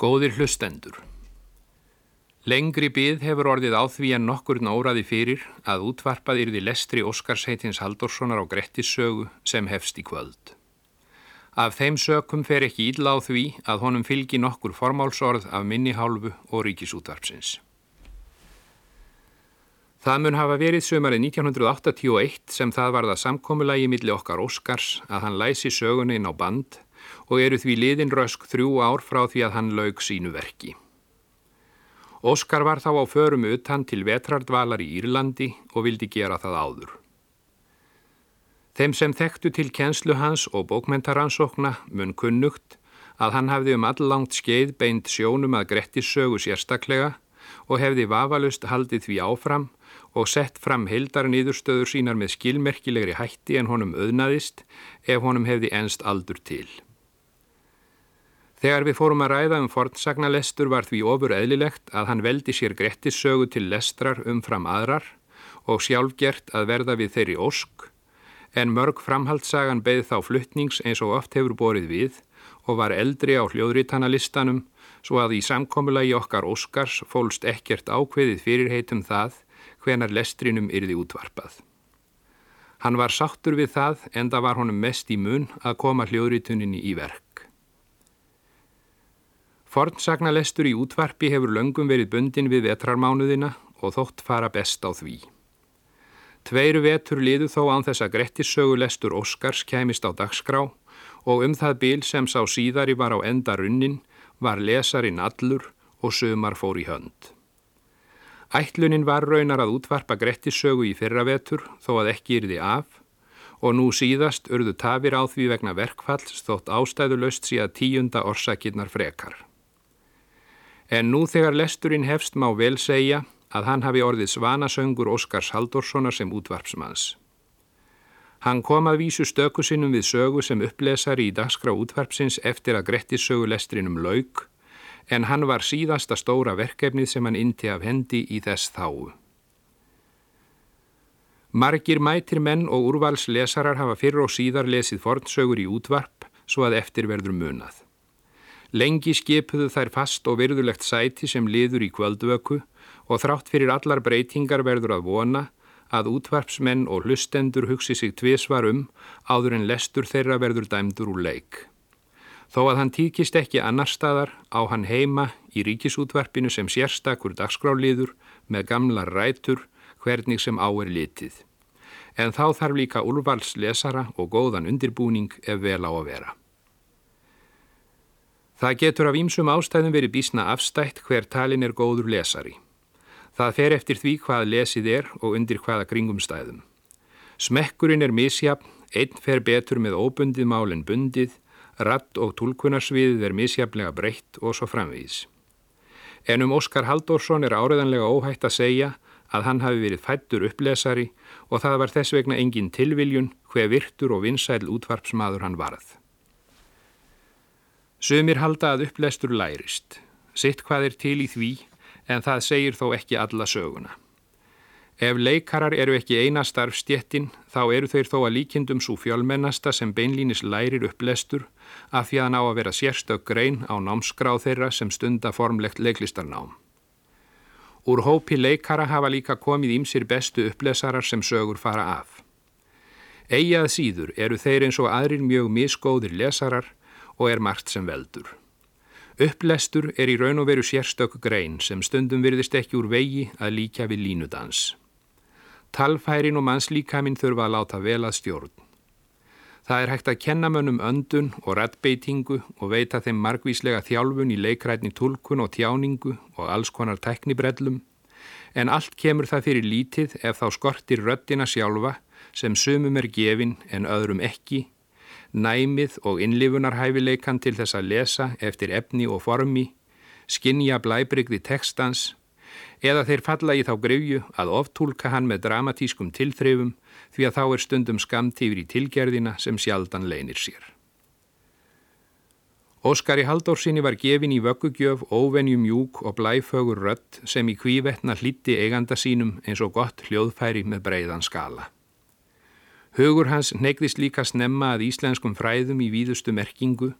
Góðir hlustendur. Lengri byð hefur orðið á því en nokkur nóraði fyrir að útvarpað yrði lestri Óskarsheitins Haldorssonar á Grettissögu sem hefst í kvöld. Af þeim sökum fer ekki ídla á því að honum fylgi nokkur formálsorð af minnihálfu og ríkisútvarpsins. Það mun hafa verið sömarið 1981 sem það var það samkommulagi milli okkar Óskars að hann læsi sögunni inn á band og eru því liðin rösk þrjú ár frá því að hann laug sínu verki. Óskar var þá á förum utan til vetrardvalar í Írlandi og vildi gera það áður. Þeim sem þekktu til kjenslu hans og bókmentaransókna mun kunnugt að hann hafði um allangt skeið beint sjónum að Grettissögu sérstaklega og hefði vafalust haldið því áfram og sett fram heildar nýðurstöður sínar með skilmerkilegri hætti en honum auðnaðist ef honum hefði enst aldur til. Þegar við fórum að ræða um fornsagnalestur var því ofur eðlilegt að hann veldi sér Grettissögu til lestrar umfram aðrar og sjálfgert að verða við þeirri ósk, en mörg framhaldssagan beð þá fluttnings eins og oft hefur borið við og var eldri á hljóðritanalistanum svo að í samkomulagi okkar Óskars fólst ekkert ákveðið fyrirheitum það hvenar lestrinum yrði útvarpað. Hann var sáttur við það en það var honum mest í mun að koma hljóðrituninni í verk. Fornsagnalestur í útvarpi hefur löngum verið bundin við vetrarmánuðina og þótt fara best á því. Tveiru vetur liðu þó án þess að Grettissögulestur Óskars kæmist á dagskrá og um það bil sem sá síðari var á enda runnin var lesarin allur og sömar fór í hönd. Ætlunin var raunar að útvarpa Grettissögu í fyrra vetur þó að ekki yrði af og nú síðast urðu tafir á því vegna verkfalls þótt ástæðulöst síðan tíunda orsakirnar frekar. En nú þegar lesturinn hefst má vel segja að hann hafi orðið svanasöngur Óskars Haldorssonar sem útvarpsmanns. Hann kom að vísu stöku sinnum við sögu sem upplesari í dagskrá útvarpsins eftir að Grettissögu lestrinum laug en hann var síðasta stóra verkefnið sem hann inti af hendi í þess þáu. Margir mætir menn og úrvalslesarar hafa fyrir og síðar lesið fornsögur í útvarp svo að eftir verður munað. Lengi skipuðu þær fast og virðulegt sæti sem liður í kvöldvöku og þrátt fyrir allar breytingar verður að vona að útvarpsmenn og hlustendur hugsi sig tviðsvar um áður en lestur þeirra verður dæmdur úr leik. Þó að hann tíkist ekki annar staðar á hann heima í ríkisútvarpinu sem sérstakur dagskráliður með gamlar rætur hvernig sem á er litið. En þá þarf líka úlvals lesara og góðan undirbúning ef vel á að vera. Það getur af ímsum ástæðum verið bísna afstætt hver talin er góður lesari. Það fer eftir því hvað lesið er og undir hvaða kringumstæðum. Smekkurinn er misjafn, einn fer betur með óbundið mál en bundið, ratt og tólkunarsviðið er misjafnlega breytt og svo framvís. En um Óskar Halldórsson er áreðanlega óhætt að segja að hann hafi verið fættur upplesari og það var þess vegna engin tilviljun hver virtur og vinsæl útvarpsmaður hann varð. Sumir halda að upplestur lærist, sitt hvað er til í því en það segir þó ekki alla söguna. Ef leikarar eru ekki eina starfstjettin þá eru þeir þó að líkindum svo fjölmennasta sem beinlínis lærir upplestur af því að ná að vera sérstök grein á námskráð þeirra sem stunda formlegt leiklistarnám. Úr hópi leikara hafa líka komið ímsir bestu upplesarar sem sögur fara af. Egið síður eru þeir eins og aðrir mjög misgóðir lesarar og er margt sem veldur. Upplestur er í raun og veru sérstök grein sem stundum virðist ekki úr vegi að líka við línudans. Talfærin og mannslíkaminn þurfa að láta vel að stjórn. Það er hægt að kenna mönnum öndun og rættbeitingu og veita þeim margvíslega þjálfun í leikrætni tulkun og tjáningu og alls konar teknibrellum, en allt kemur það fyrir lítið ef þá skortir röttina sjálfa sem sumum er gefin en öðrum ekki næmið og innlifunarhæfileikan til þess að lesa eftir efni og formi, skinja blæbrygði tekstans eða þeir falla í þá grefju að oftúlka hann með dramatískum tilþrifum því að þá er stundum skamt yfir í tilgerðina sem sjaldan leinir sér. Óskari Haldórsinni var gefin í vöggugjöf óvenjum júk og blæfögur rött sem í kvívetna hlíti eiganda sínum eins og gott hljóðfæri með breiðan skala. Hugur hans neigðist líka snemma að íslenskum fræðum í víðustu merkingu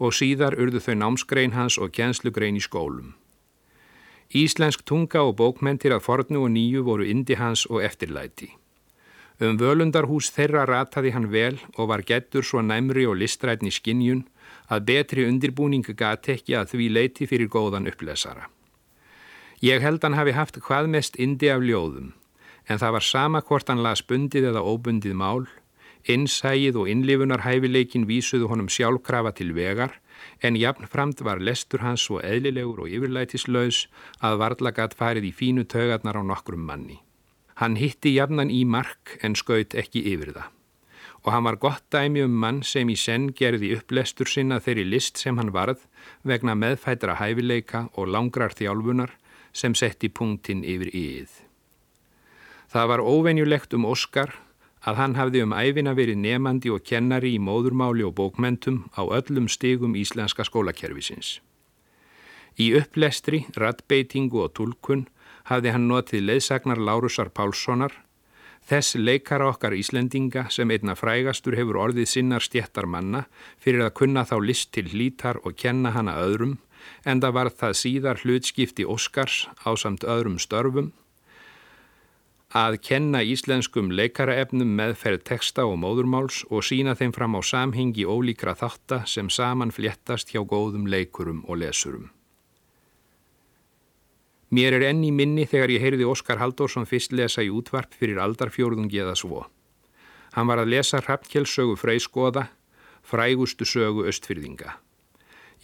og síðar urðu þau námsgrein hans og kjenslugrein í skólum. Íslensk tunga og bókmentir að fornu og nýju voru indi hans og eftirlæti. Um völundarhús þeirra rataði hann vel og var gettur svo næmri og listrætni skinnjun að betri undirbúning gati ekki að því leiti fyrir góðan upplesara. Ég held hann hafi haft hvað mest indi af ljóðum, en það var sama hvort hann las bundið eða óbundið mál, innsægið og innlifunarhæfileikin vísuðu honum sjálfkrafa til vegar, en jafnframt var lestur hans svo eðlilegur og yfirlætislaus að varlagat farið í fínu tögarnar á nokkrum manni. Hann hitti jafnan í mark en skaut ekki yfir það. Og hann var gott dæmi um mann sem í senn gerði upplestur sinna þeirri list sem hann varð vegna meðfættra hæfileika og langrar þjálfunar sem setti punktin yfir íð. Það var óvenjulegt um Óskar að hann hafði um æfina verið nefandi og kennari í móðurmáli og bókmentum á öllum stigum íslenska skólakerfisins. Í upplestri, rattbeitingu og tulkun hafði hann notið leðsagnar Lárusar Pálssonar, þess leikara okkar Íslendinga sem einna frægastur hefur orðið sinnar stjættar manna fyrir að kunna þá list til hlítar og kenna hana öðrum en það var það síðar hlutskipti Óskars á samt öðrum störfum að kenna íslenskum leikaraefnum meðferð teksta og móðurmáls og sína þeim fram á samhengi ólíkra þatta sem saman fléttast hjá góðum leikurum og lesurum. Mér er enni minni þegar ég heyrði Óskar Haldórsson fyrst lesa í útvarp fyrir aldarfjórðungi eða svo. Hann var að lesa Hrafnkjellsögu Freyskoða, frægustu sögu östfyrðinga.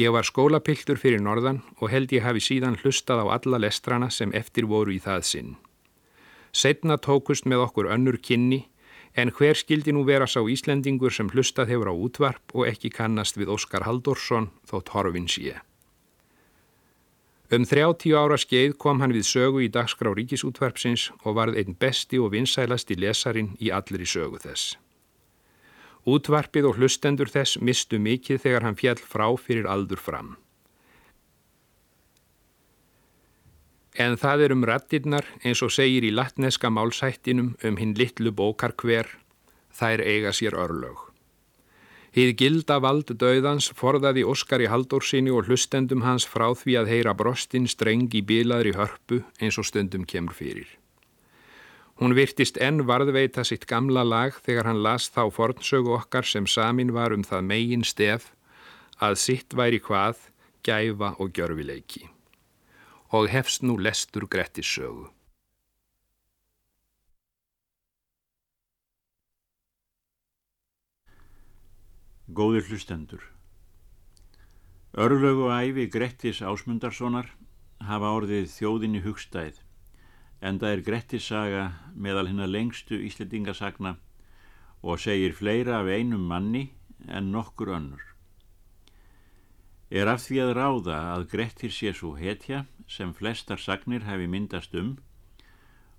Ég var skólapiltur fyrir norðan og held ég hafi síðan hlustað á alla lestrana sem eftir voru í það sinn. Setna tókust með okkur önnur kynni en hver skildi nú vera sá Íslendingur sem hlustað hefur á útvarp og ekki kannast við Óskar Haldorsson þótt horfin sé. Um 30 ára skeið kom hann við sögu í dagskrá ríkisútvarpsins og varð einn besti og vinsælasti lesarin í allir í sögu þess. Útvarpið og hlustendur þess mistu mikið þegar hann fjall frá fyrir aldur fram. En það er um rattirnar eins og segir í latneska málsættinum um hinn litlu bókar hver, þær eiga sér örlög. Hið gilda vald döðans forðaði Óskar í haldórsinni og hlustendum hans frá því að heyra brostinn streng í bilaðri hörpu eins og stundum kemur fyrir. Hún virtist enn varðveita sitt gamla lag þegar hann las þá fornsögu okkar sem samin var um það megin stef að sitt væri hvað, gæfa og gjörfileiki. Og hefst nú lestur Grettis sögu. Góður hlustendur Örlögu æfi Grettis Ásmundarssonar hafa orðið þjóðinni hugstæð Enda er Grettissaga meðal hennar lengstu íslendingasagna og segir fleira af einum manni en nokkur önnur. Er af því að ráða að Grettir sé svo hetja sem flestar sagnir hefi myndast um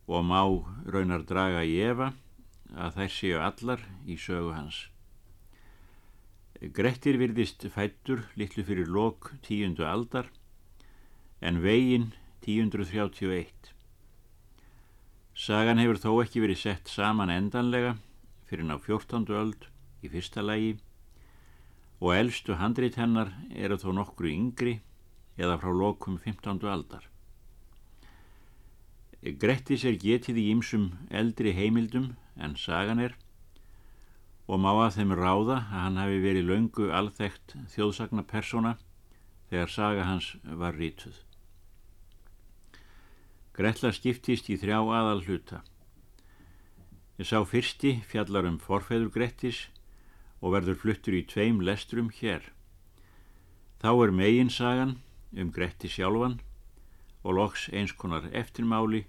og má raunar draga í Eva að þær séu allar í sögu hans. Grettir virðist fættur litlu fyrir lok tíundu aldar en veginn 1031. Sagan hefur þó ekki verið sett saman endanlega fyrir ná 14. öld í fyrsta lægi og eldstu handrit hennar eru þó nokkru yngri eða frá lokum 15. aldar. Grettis er getið í ýmsum eldri heimildum en sagan er og má að þeim ráða að hann hafi verið laungu alþægt þjóðsagna persóna þegar saga hans var rítuð. Gretla skiptist í þrjá aðal hluta. Ég sá fyrsti fjallar um forfeður Grettis og verður fluttur í tveim lestrum hér. Þá er meginsagan um Gretti sjálfan og loks eins konar eftirmáli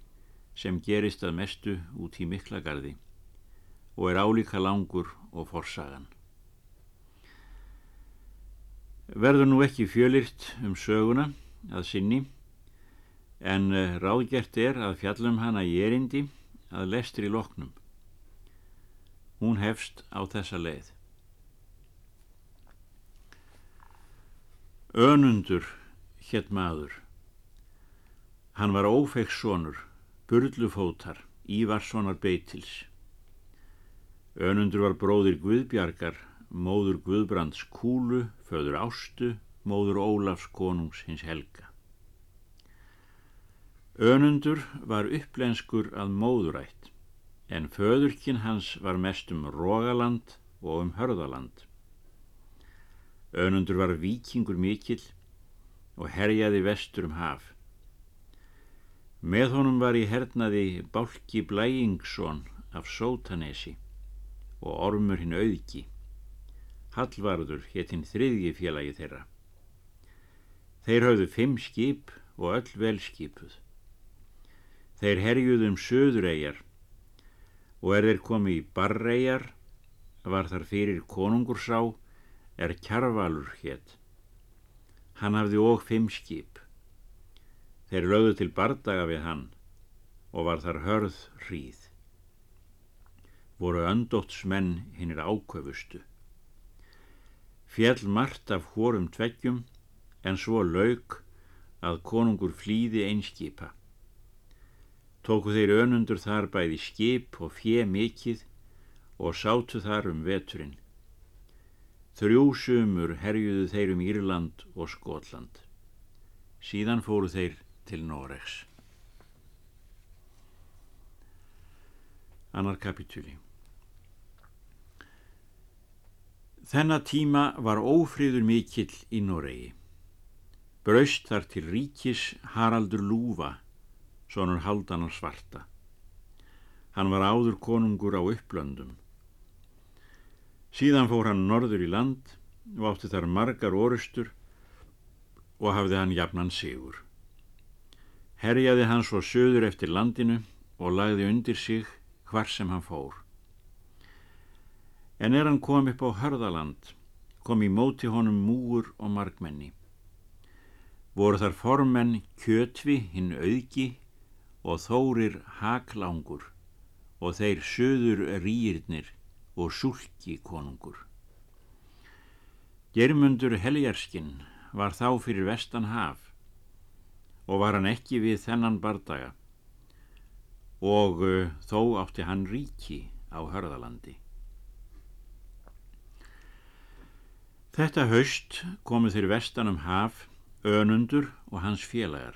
sem gerist að mestu út í miklagarði og er álíka langur og forsagan. Verður nú ekki fjölirt um söguna að sinni en eh, ráðgert er að fjallum hana í erindi að lestir í loknum. Hún hefst á þessa leið. Önundur hétt maður. Hann var ófegssonur, burlufótar, Ívarssonar beitils. Önundur var bróðir Guðbjargar móður Guðbrands Kúlu, föður Ástu, móður Ólafs konungs hins Helga. Önundur var upplenskur að móðurætt, en föðurkin hans var mest um Rógaland og um Hörðaland. Önundur var vikingur mikill og herjaði vestur um haf. Með honum var í hernaði Bálki Blæingsson af Sótanesi og Ormur hinn auðki. Hallvarður hétt hinn þriðji félagi þeirra. Þeir hafðu fimm skip og öll velskipuð. Þeir herjuðum söðureigjar og er þeir komið í barreigjar var þar fyrir konungursá er kjarvalur hétt. Hann hafði og fimm skip. Þeir lögðu til bardaga við hann og var þar hörð hríð. Voru öndóttsmenn hinnir áköfustu. Fjell margt af hórum tveggjum en svo lauk að konungur flýði einskipa. Tóku þeir önundur þar bæði skip og fjö mikið og sátu þar um veturinn. Þrjú sumur herjuðu þeir um Írland og Skotland. Síðan fóru þeir til Noregs. Annar kapitúli Þennan tíma var ófríður mikill í Noregi. Braust þar til ríkis Haraldur Lúfa, sonur Haldanar svarta. Hann var áður konungur á upplöndum. Síðan fór hann norður í land og átti þar margar orustur og hafði hann jafnan sigur. Herjaði hann svo söður eftir landinu og lagði undir sig hvar sem hann fór. En er hann kom upp á Hörðaland, kom í móti honum múur og markmenni. Voru þar formenn Kjötvi hinn auðgi og Þórir Haklangur og þeir söður rýirnir og súlki konungur. Germundur Heljarskinn var þá fyrir vestan haf og var hann ekki við þennan bardaga og uh, þó átti hann ríki á hörðalandi. Þetta haust komu þeir vestan um haf, önundur og hans félagar.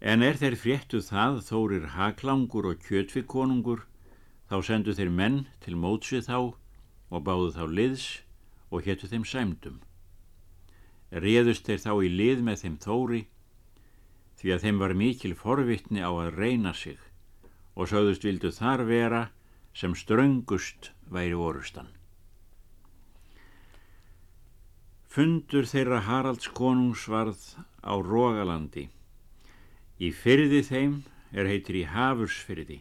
En er þeir fréttu það þórir haklangur og kjötvikonungur, þá sendu þeir menn til mótsvið þá og báðu þá liðs og héttu þeim sæmdum. Réðust þeir þá í lið með þeim þóri, því að þeim var mikil forvittni á að reyna sig og sögðust vildu þar vera sem ströngust væri orustan. Fundur þeirra Haralds konungs varð á Rógalandi. Í fyrði þeim er heitir í Hafursfyrði.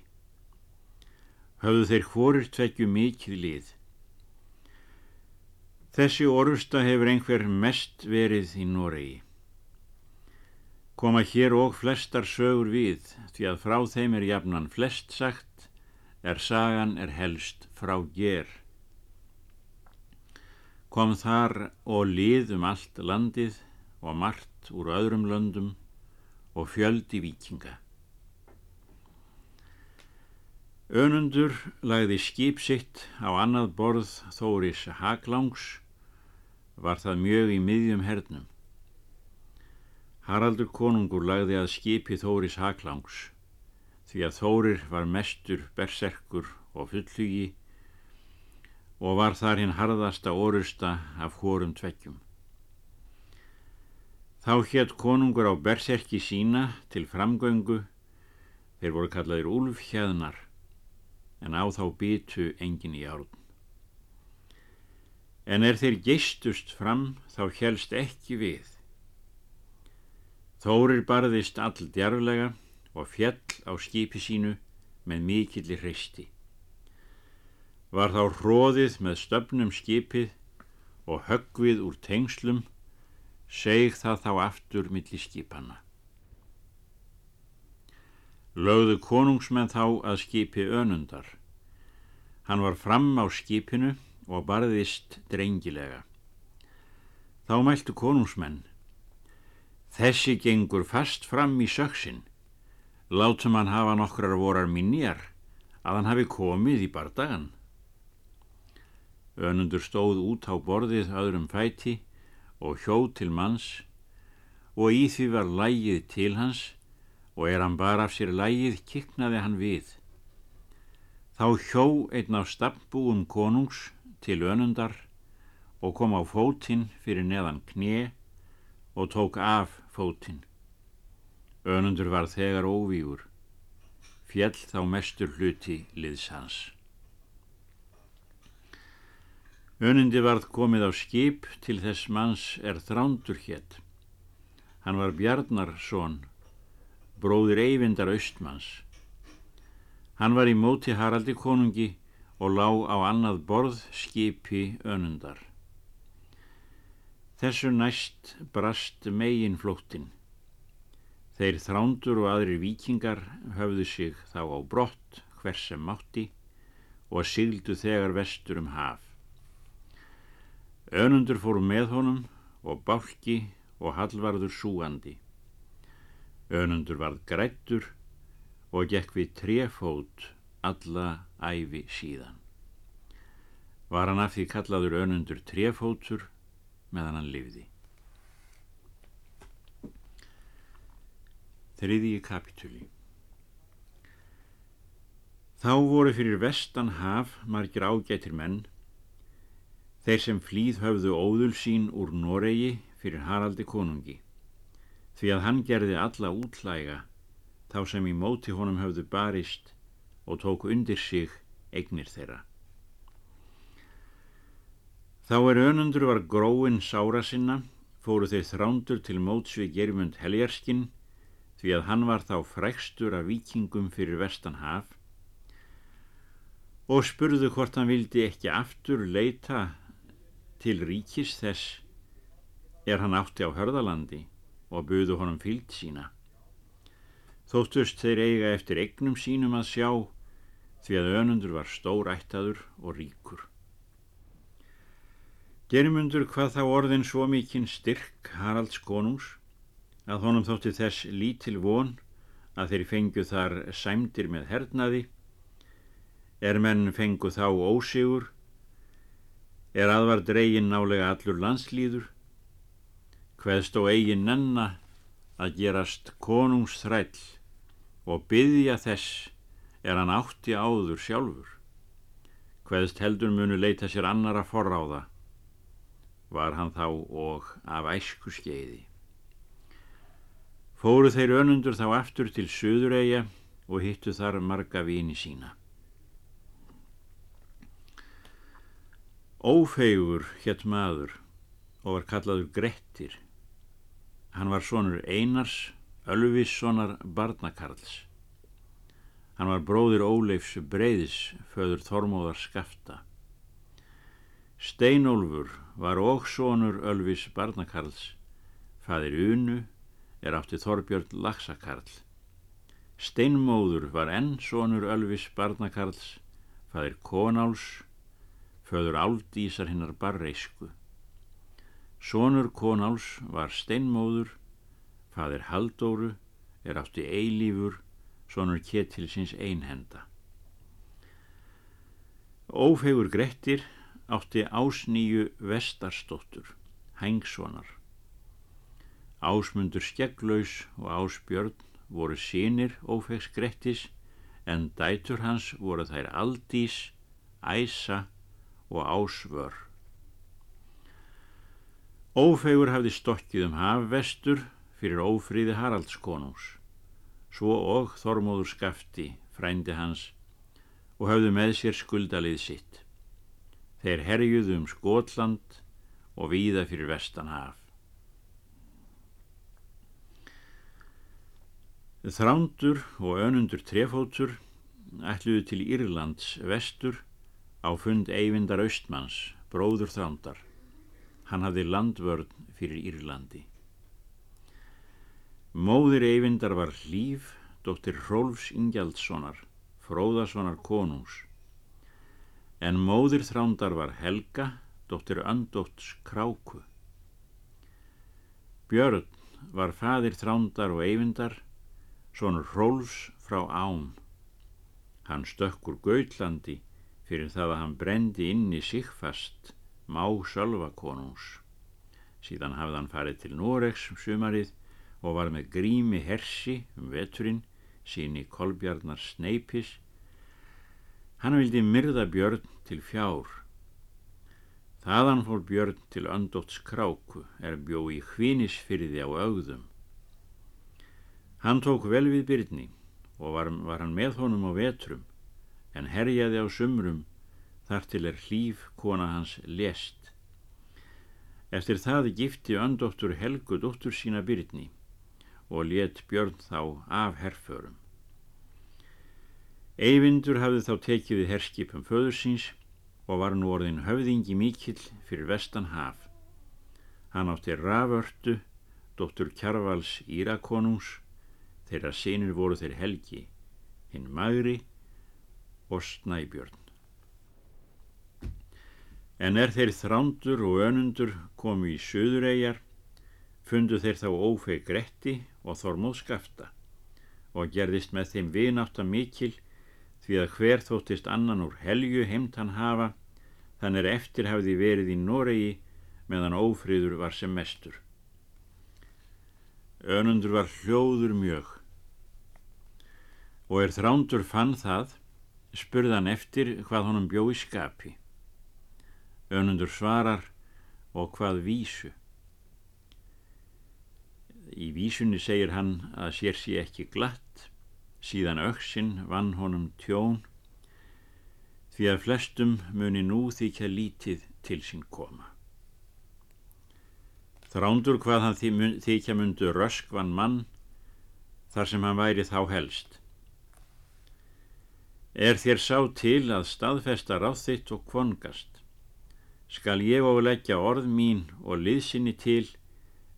Höfðu þeir hvorir tvekju mikið lið. Þessi orusta hefur einhver mest verið í Noregi. Koma hér og flestar sögur við því að frá þeim er jafnan flest sagt er sagan er helst frá ger kom þar og lið um allt landið og margt úr öðrum löndum og fjöldi vikinga. Önundur lagði skip sitt á annað borð Þóris Haglangs, var það mjög í miðjum hernum. Haraldur konungur lagði að skipi Þóris Haglangs, því að Þórir var mestur berserkur og fullhugi og var þar hinn harðasta orusta af hórum tveggjum. Þá hétt konungur á berserki sína til framgöngu, þeir voru kallaðir úlfhjæðnar, en á þá bytu engin í árun. En er þeir geistust fram þá helst ekki við. Þórir barðist all djarflega og fjell á skipi sínu með mikillir hreisti var þá hróðið með stöfnum skipið og höggvið úr tengslum, seg það þá aftur millir skipanna. Lögðu konungsmenn þá að skipi önundar. Hann var fram á skipinu og barðist drengilega. Þá mæltu konungsmenn. Þessi gengur fast fram í söksin. Látum hann hafa nokkrar vorar minjar að hann hafi komið í bardagan. Önundur stóð út á borðið öðrum fæti og hjóð til manns og í því var lægið til hans og er hann bara af sér lægið kiknaði hann við. Þá hjó einn á stabbúum konungs til önundar og kom á fótinn fyrir neðan kné og tók af fótinn. Önundur var þegar óvígur, fjell þá mestur hluti liðs hans. Önundi varð komið á skip til þess manns er þrándur hétt. Hann var Bjarnarsson, bróðir Eyvindar Austmanns. Hann var í móti Haraldi konungi og lá á annað borð skipi önundar. Þessu næst brast megin flóttin. Þeir þrándur og aðrir vikingar höfðu sig þá á brott hvers sem mátti og sigildu þegar vestur um haf. Önundur fór með honum og bálki og hallvarður súandi. Önundur varð grættur og gekk við trefót alla æfi síðan. Var hann af því kallaður önundur trefótur meðan hann lifði. Þriðji kapitúli Þá voru fyrir vestan haf margir ágætir menn Þeir sem flýð höfðu óðul sín úr Noregi fyrir Haraldi konungi, því að hann gerði alla útlæga þá sem í móti honum höfðu barist og tók undir sig eignir þeirra. Þá er önundur var gróin sára sinna, fóru þeir þrándur til móts við germund heljarskinn, því að hann var þá frækstur af vikingum fyrir vestan haf, og spurðu hvort hann vildi ekki aftur leita til ríkis þess er hann átti á hörðalandi og buðu honum fyllt sína. Þóttust þeir eiga eftir egnum sínum að sjá því að önundur var stór ættaður og ríkur. Germundur hvað þá orðin svo mikinn styrk Haralds konungs að honum þótti þess lítil von að þeir fengu þar sæmdir með hernaði, er menn fengu þá ósigur er aðvar dregin nálega allur landslýður, hveðst og eigin nenna að gerast konungsþræll og byggja þess er hann átti áður sjálfur. Hveðst heldur munu leita sér annara forráða, var hann þá og af æsku skeiði. Fóru þeir önundur þá aftur til Suðureia og hittu þar marga vini sína. Ófegur hétt maður og var kallaður Grettir. Hann var sonur Einars, Ölvissonar Barnakarls. Hann var bróðir Óleifs Breiðis, föður Þormóðar Skafta. Steinólfur var og sonur Ölvis Barnakarls. Fadir Unu er átti Þorbjörn Laxakarl. Steinmóður var enn sonur Ölvis Barnakarls, fadir Konáls, föður Áldísar hinnar barreisku. Sónur Konáls var steinmóður, fadir Haldóru er átti eilífur, sónur Ketilsins einhenda. Ófegur Grettir átti ásnýju Vestarstóttur, Hængssonar. Ásmundur Skegglaus og Ásbjörn voru sínir Ófegs Grettis en dætur hans voru þær Aldís, Æsa og ásvör. Ófegur hafði stokkið um hafvestur fyrir ófríði Haraldskonungs, svo og Þormóður skafti, frændi hans, og hafði með sér skuldalið sitt. Þeir herjuðu um Skotland og víða fyrir vestanhaf. Þrándur og önundur trefótur ætluðu til Írlands vestur á fund Eyvindar Austmanns, bróður þrándar. Hann hafði landvörn fyrir Írlandi. Móðir Eyvindar var Hlýf, dóttir Rolfs Ingjaldssonar, fróðasonar konungs. En móðir þrándar var Helga, dóttir Andótts Kráku. Björn var fadir þrándar og Eyvindar, sonur Rolfs frá Án. Hann stökkur Gautlandi fyrir það að hann brendi inn í sig fast má sölva konungs. Síðan hafði hann farið til Noregs um sumarið og var með grími hersi um veturinn, síni Kolbjarnar Sneipis. Hann vildi myrða björn til fjár. Þaðan fór björn til öndóts kráku, er bjó í hvinisfyrði á augðum. Hann tók vel við byrni og var, var hann með honum á vetrum, en herjaði á sumrum þar til er hlýf kona hans lest. Eftir það gifti öndóttur Helgu dóttur sína byrni og let Björn þá af herförum. Eyvindur hafði þá tekið við herskipum föðursins og var nú orðin höfðingi mikill fyrir vestan haf. Hann átti raförtu, dóttur Kjarvals Írakonungs, þeirra sinir voru þeir Helgi, hinn Magri og Snæbjörn. En er þeir þrándur og önundur komu í söðureigjar, fundu þeir þá ófeg Gretti og Þormóð skafta og gerðist með þeim vinátta mikil því að hver þóttist annan úr helju heimtan hafa, þannig eftir hafði verið í Noregi meðan ófriður var sem mestur. Önundur var hljóður mjög og er þrándur fann það, spurðan eftir hvað honum bjó í skapi. Önundur svarar og hvað vísu. Í vísunni segir hann að sér sé ekki glatt, síðan auksinn vann honum tjón, því að flestum muni nú þykja lítið til sín koma. Þrándur hvað hann þykja mundu röskvan mann, þar sem hann væri þá helst. Er þér sá til að staðfesta ráð þitt og kvongast, skal ég áleggja orð mín og liðsynni til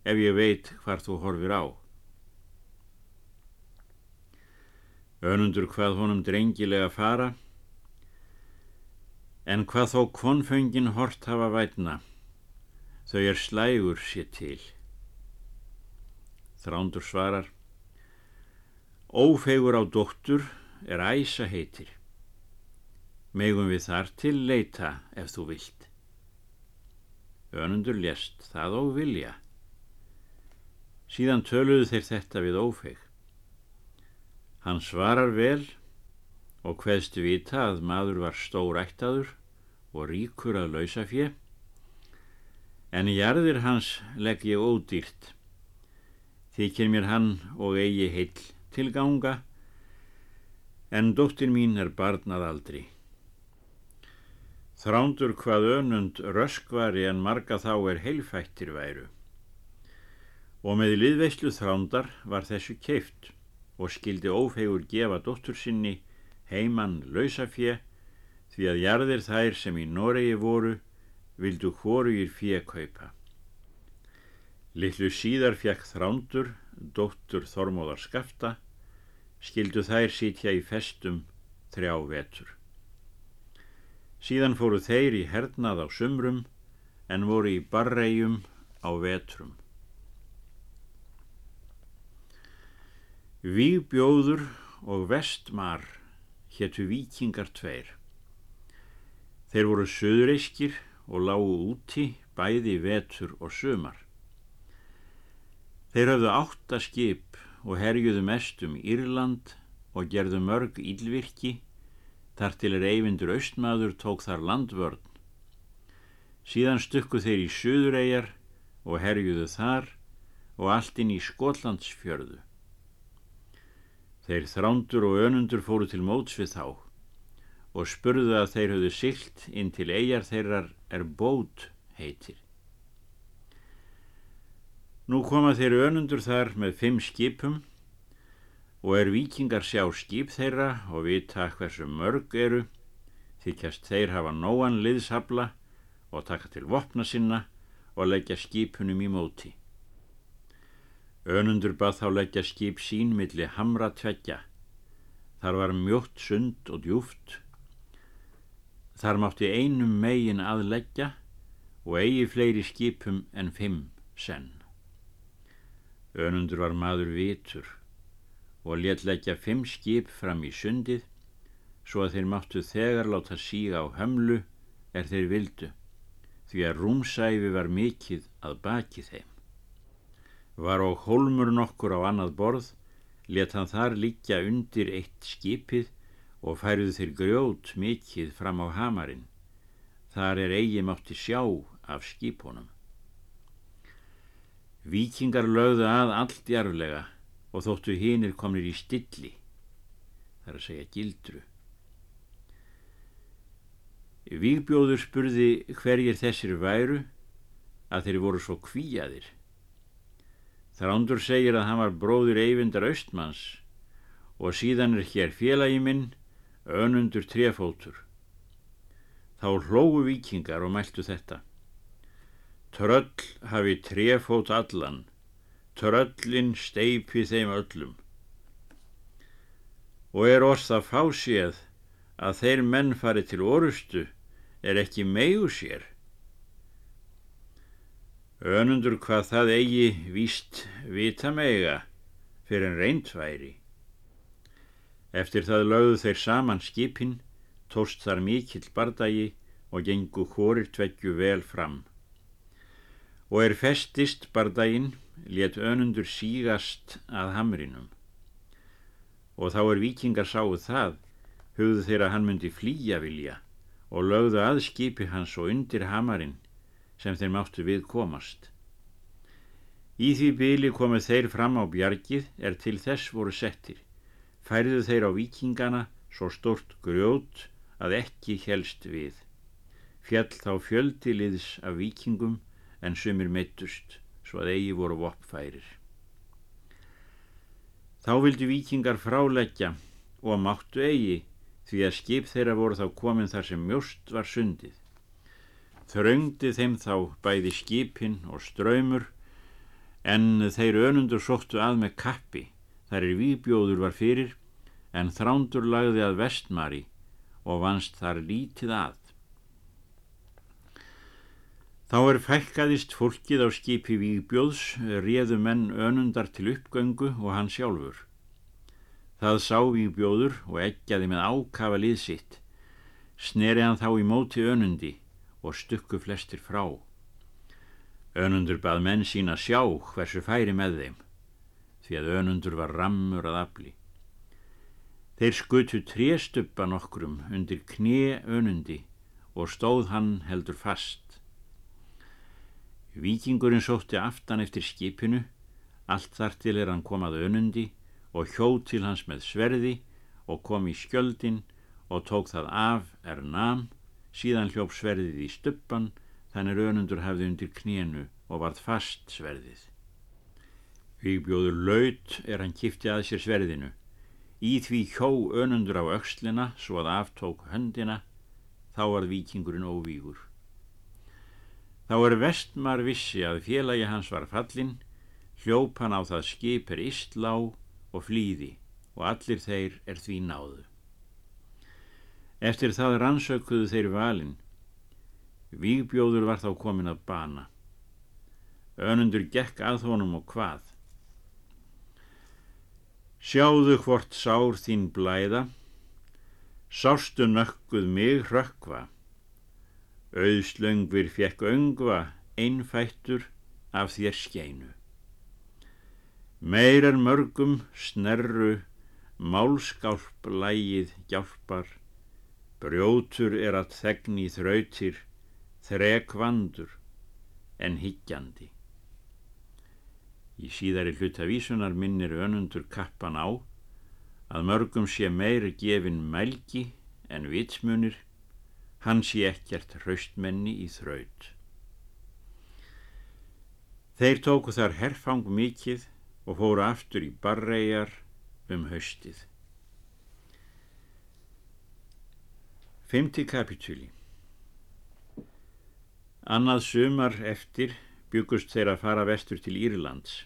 ef ég veit hvar þú horfir á. Önundur hvað honum drengilega fara, en hvað þó konföngin hort hafa vætna, þau er slægur sér til. Þrándur svarar, ófegur á dóttur er æsa heitir, megum við þar til leita ef þú vilt. Önundur lést það og vilja. Síðan töluðu þeir þetta við ófeg. Hann svarar vel og hveðst vita að maður var stóræktaður og ríkur að lausa fjö, en í jarðir hans legg ég ódýrt. Þykir mér hann og eigi heil tilganga, en dóttir mín er barnað aldri. Þrándur hvað önund röskvari en marga þá er heilfættir væru. Og með liðveislu þrándar var þessu keift og skildi ófegur gefa dóttur sinni heimann lausafjö því að jarðir þær sem í Noregi voru vildu hvorugir fjö kaupa. Littlu síðar fjekk þrándur, dóttur Þormóðar skafta, skildu þær sítja í festum þrjá vetur. Síðan fóru þeir í hernað á sumrum en voru í barregjum á vetrum. Vígbjóður og vestmar héttu vikingar tveir. Þeir voru söðureiskir og lágu úti bæði vetur og sumar. Þeir hafðu átta skip og herjuðu mest um Írland og gerðu mörg ílvirki Þar til er eyfindur austmaður tók þar landvörn. Síðan stukku þeir í Suðuregar og herjuðu þar og allt inn í Skotlandsfjörðu. Þeir þrándur og önundur fóru til móts við þá og spurðu að þeir höfðu silt inn til eigjar þeirrar er bót heitir. Nú koma þeir önundur þar með fimm skipum og er vikingar sjá skip þeirra og vita hversu mörg eru, þykjast þeir hafa nóan liðsabla og taka til vopna sinna og leggja skipunum í móti. Önundur bað þá leggja skip sín millir hamra tveggja. Þar var mjótt sund og djúft. Þar mátti einum megin að leggja og eigi fleiri skipum en fimm senn. Önundur var maður vitur og let leggja fimm skip fram í sundið svo að þeir máttu þegar láta síga á hömlu er þeir vildu, því að rúmsæfi var mikið að baki þeim. Var og holmur nokkur á annað borð, let hann þar liggja undir eitt skipið og færuðu þeir grjót mikið fram á hamarinn. Þar er eigi mátti sjá af skipunum. Víkingar lögðu að allt jarflega og þóttu hinnir komnir í stilli, þar að segja gildru. Vígbjóður spurði hverjir þessir væru að þeir voru svo kvíjaðir. Þrándur segir að hann var bróður Eyvindar Austmanns og síðan er hér félagi minn önundur trefótur. Þá hlógu vikingar og mæltu þetta. Tröll hafi trefót allan, tröllin steipi þeim öllum. Og er orð það fáséð að þeir menn fari til orustu er ekki megu sér. Önundur hvað það eigi víst vita mega fyrir en reyndværi. Eftir það lögðu þeir saman skipin, tóst þar mikill bardagi og gengu hórir tveggju vel fram. Og er festist bardaginn, let önundur sígast að hamrinum. Og þá er vikingar sáu það, hugðu þeir að hann myndi flýja vilja og lögðu að skipi hans og undir hamarinn sem þeir máttu við komast. Í því byli komu þeir fram á bjargið er til þess voru settir. Færðu þeir á vikingana svo stort grjót að ekki helst við. Fjall þá fjöldiliðs af vikingum en sumir meittust svo að eigi voru voppfærir. Þá vildu vikingar fráleggja og máttu eigi því að skip þeirra voru þá komin þar sem mjóst var sundið. Þröngdi þeim þá bæði skipin og ströymur en þeir önundur sóttu að með kappi þar er výbjóður var fyrir en þrándur lagði að vestmari og vannst þar lítið að. Þá er fælkaðist fólkið á skipi výbjóðs, réðu menn önundar til uppgöngu og hann sjálfur. Það sá výbjóður og eggjaði með ákafa lið sitt. Sneri hann þá í móti önundi og stukku flestir frá. Önundur bað menn sína sjá hversu færi með þeim, því að önundur var rammur að afli. Þeir skutu tréstöppa nokkrum undir knie önundi og stóð hann heldur fast. Víkingurinn sótti aftan eftir skipinu, allt þar til er hann komað önundi og hjóð til hans með sverði og kom í skjöldin og tók það af er nam, síðan hljóp sverðið í stuppan, þannig önundur hafði undir knénu og varð fast sverðið. Vígbjóður laut er hann kipti að sér sverðinu. Í því hjó önundur á aukslina svo að aftók höndina, þá var vikingurinn óvígur. Þá er vestmar vissi að félagi hans var fallin, hljóp hann á það skipir istlá og flýði og allir þeir er því náðu. Eftir það rannsökuðu þeir valin. Vígbjóður var þá komin að bana. Önundur gekk að honum og hvað. Sjáðu hvort sár þín blæða, sástu nökkuð mig hrökkva. Auðslöngvir fjekk öngva, einfættur af þér skeinu. Meir en mörgum snerru, málskálp lægið hjálpar, brjótur er að þegni þrautir, þrekvandur en higgjandi. Í síðari hlutavísunar minnir önundur kappan á að mörgum sé meir gefin mælgi en vitsmunir, hann sé ekkert hraustmenni í þraut. Þeir tóku þar herfang mikið og fóru aftur í barregar um haustið. Femti kapitúli Annað sumar eftir byggust þeir að fara vestur til Írlands.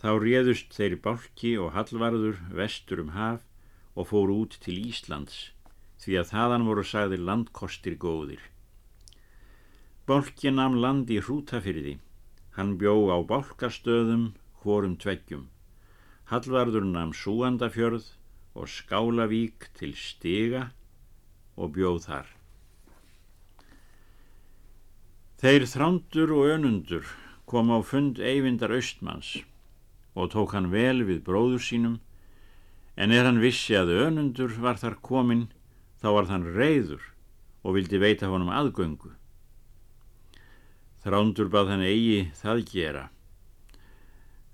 Þá réðust þeir bálki og hallvarður vestur um haf og fóru út til Íslands því að þaðan voru sagðir landkostir góðir. Bálki namn land í hrútafyrði. Hann bjó á bálkastöðum hvorum tveggjum. Hallvarður namn Súandafjörð og Skálavík til Stiga og bjóð þar. Þeir þrándur og önundur kom á fund Eyvindar Östmanns og tók hann vel við bróður sínum en er hann vissi að önundur var þar komin þá var þann reyður og vildi veita honum aðgöngu. Þrándur bað hann eigi það gera.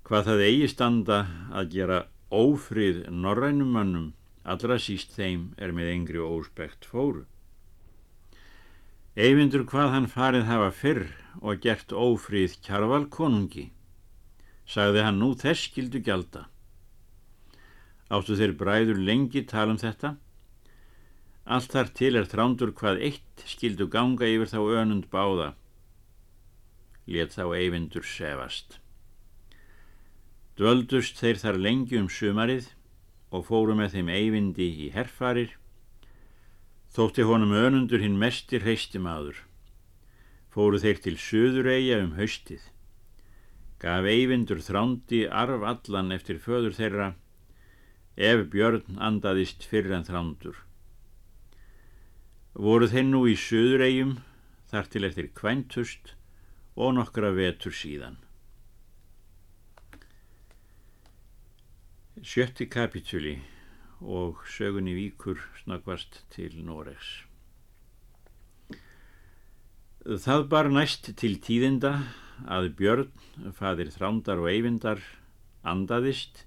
Hvað það eigi standa að gera ófrið norrænumannum allra síst þeim er með engri óspekt fóru. Eyvindur hvað hann farið hafa fyrr og gert ófríð kjarval konungi. Sagði hann nú þess skildu gjalda. Áttu þeir bræður lengi tala um þetta. Allt þar til er þrándur hvað eitt skildu ganga yfir þá önund báða. Let þá Eyvindur sefast. Dvöldust þeir þar lengi um sumarið og fóru með þeim Eyvindi í herfarir Þótti honum önundur hinn mestir hreistimaður. Fóru þeir til söðureia um haustið. Gaf eyvindur þrándi arf allan eftir föður þeirra ef björn andaðist fyrir en þrándur. Voru þeir nú í söðureium þar til eftir kvæntust og nokkra vetur síðan. Sjötti kapitúli og sögunni víkur snakvast til Noregs. Það bar næst til tíðinda að Björn, fadir þrándar og eyvindar, andaðist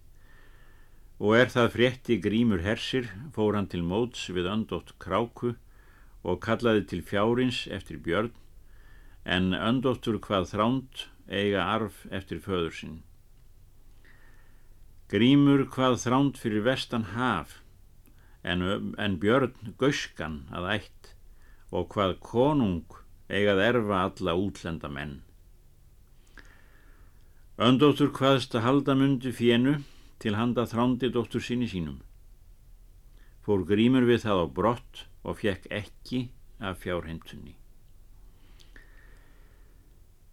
og er það frétti grímur hersir fór hann til móts við öndótt kráku og kallaði til fjárins eftir Björn en öndóttur hvað þránd eiga arf eftir föður sinn. Grímur hvað þránd fyrir vestan haf, en, en björn göskan að ætt og hvað konung eigað erfa alla útlenda menn. Öndóttur hvaðst að halda mundi fjennu til handa þrándi dóttur síni sínum. Fór grímur við það á brott og fekk ekki af fjárhentunni.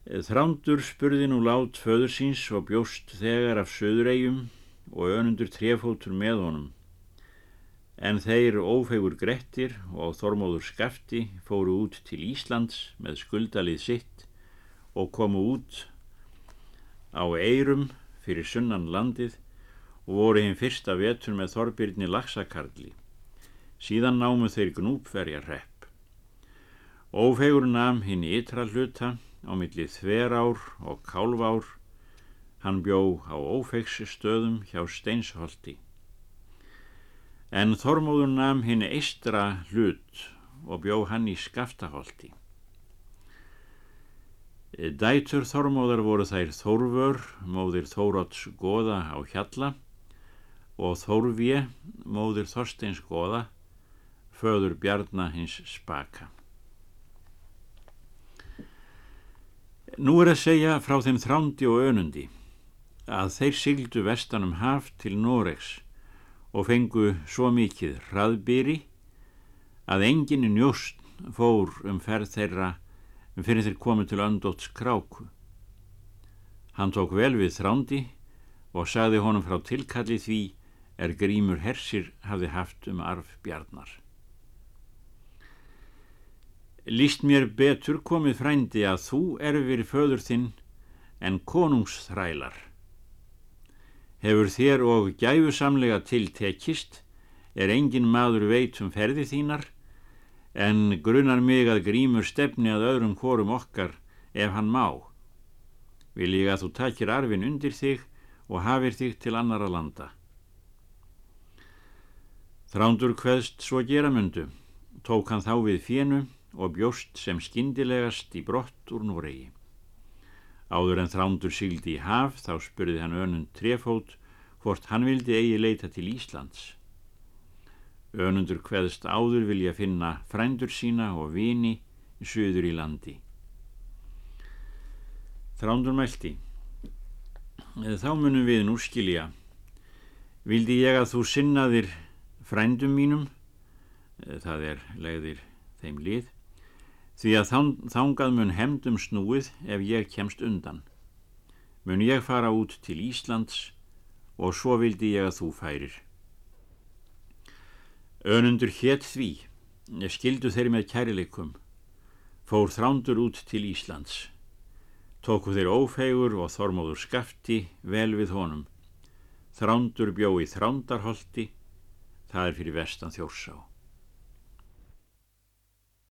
Þrándur spurði nú lát föður síns og bjóst þegar af söðuregjum og önundur trefótur með honum. En þeir ófegur Grettir og Þormóður Skafti fóru út til Íslands með skuldalið sitt og komu út á eirum fyrir sunnan landið og voru hinn fyrsta vetur með Þorbirni Laxakarli. Síðan námu þeir gnúpverja hrepp. Ófegur nam hinn ytra hluta á millið þverár og kálvár Hann bjó á ófegsi stöðum hjá Steinsholti. En Þormóður nam hinn eistra hlut og bjó hann í Skaftaholti. Dætur Þormóðar voru þær Þórvör, móðir Þóróts goða á Hjalla og Þórvje, móðir Þorsteins goða, föður Bjarnar hins spaka. Nú er að segja frá þeim þrándi og önundi að þeir sigildu vestanum haf til Noregs og fengu svo mikið hraðbyri að enginn njóst fór um ferð þeirra fyrir þeir komið til öndóts kráku. Hann tók vel við þrándi og sagði honum frá tilkalli því er grímur hersir hafði haft um arf bjarnar. Lýst mér betur komið frændi að þú erfir föður þinn en konungsþrælar Hefur þér og gæfusamlega tiltekist, er engin maður veit um ferði þínar, en grunar mig að grímur stefni að öðrum hvorum okkar ef hann má. Vil ég að þú takir arfin undir þig og hafir þig til annara landa. Þrándur hveðst svo gera myndu, tók hann þá við fjennu og bjóst sem skindilegast í brott úr Noregi. Áður en þrándur síldi í haf þá spurði hann önund trefót hvort hann vildi eigi leita til Íslands. Önundur hveðst áður vilja finna frændur sína og vini söður í landi. Þrándur mælti. Þá munum við nú skilja. Vildi ég að þú sinnaðir frændum mínum, það er legðir þeim lið, því að þángað mun hemdum snúið ef ég kemst undan. Mun ég fara út til Íslands og svo vildi ég að þú færir. Önundur hétt því, skildu þeir með kærileikum, fór þrándur út til Íslands. Tóku þeir ófegur og þormóður skafti vel við honum. Þrándur bjó í þrándarholti, það er fyrir vestan þjórsá.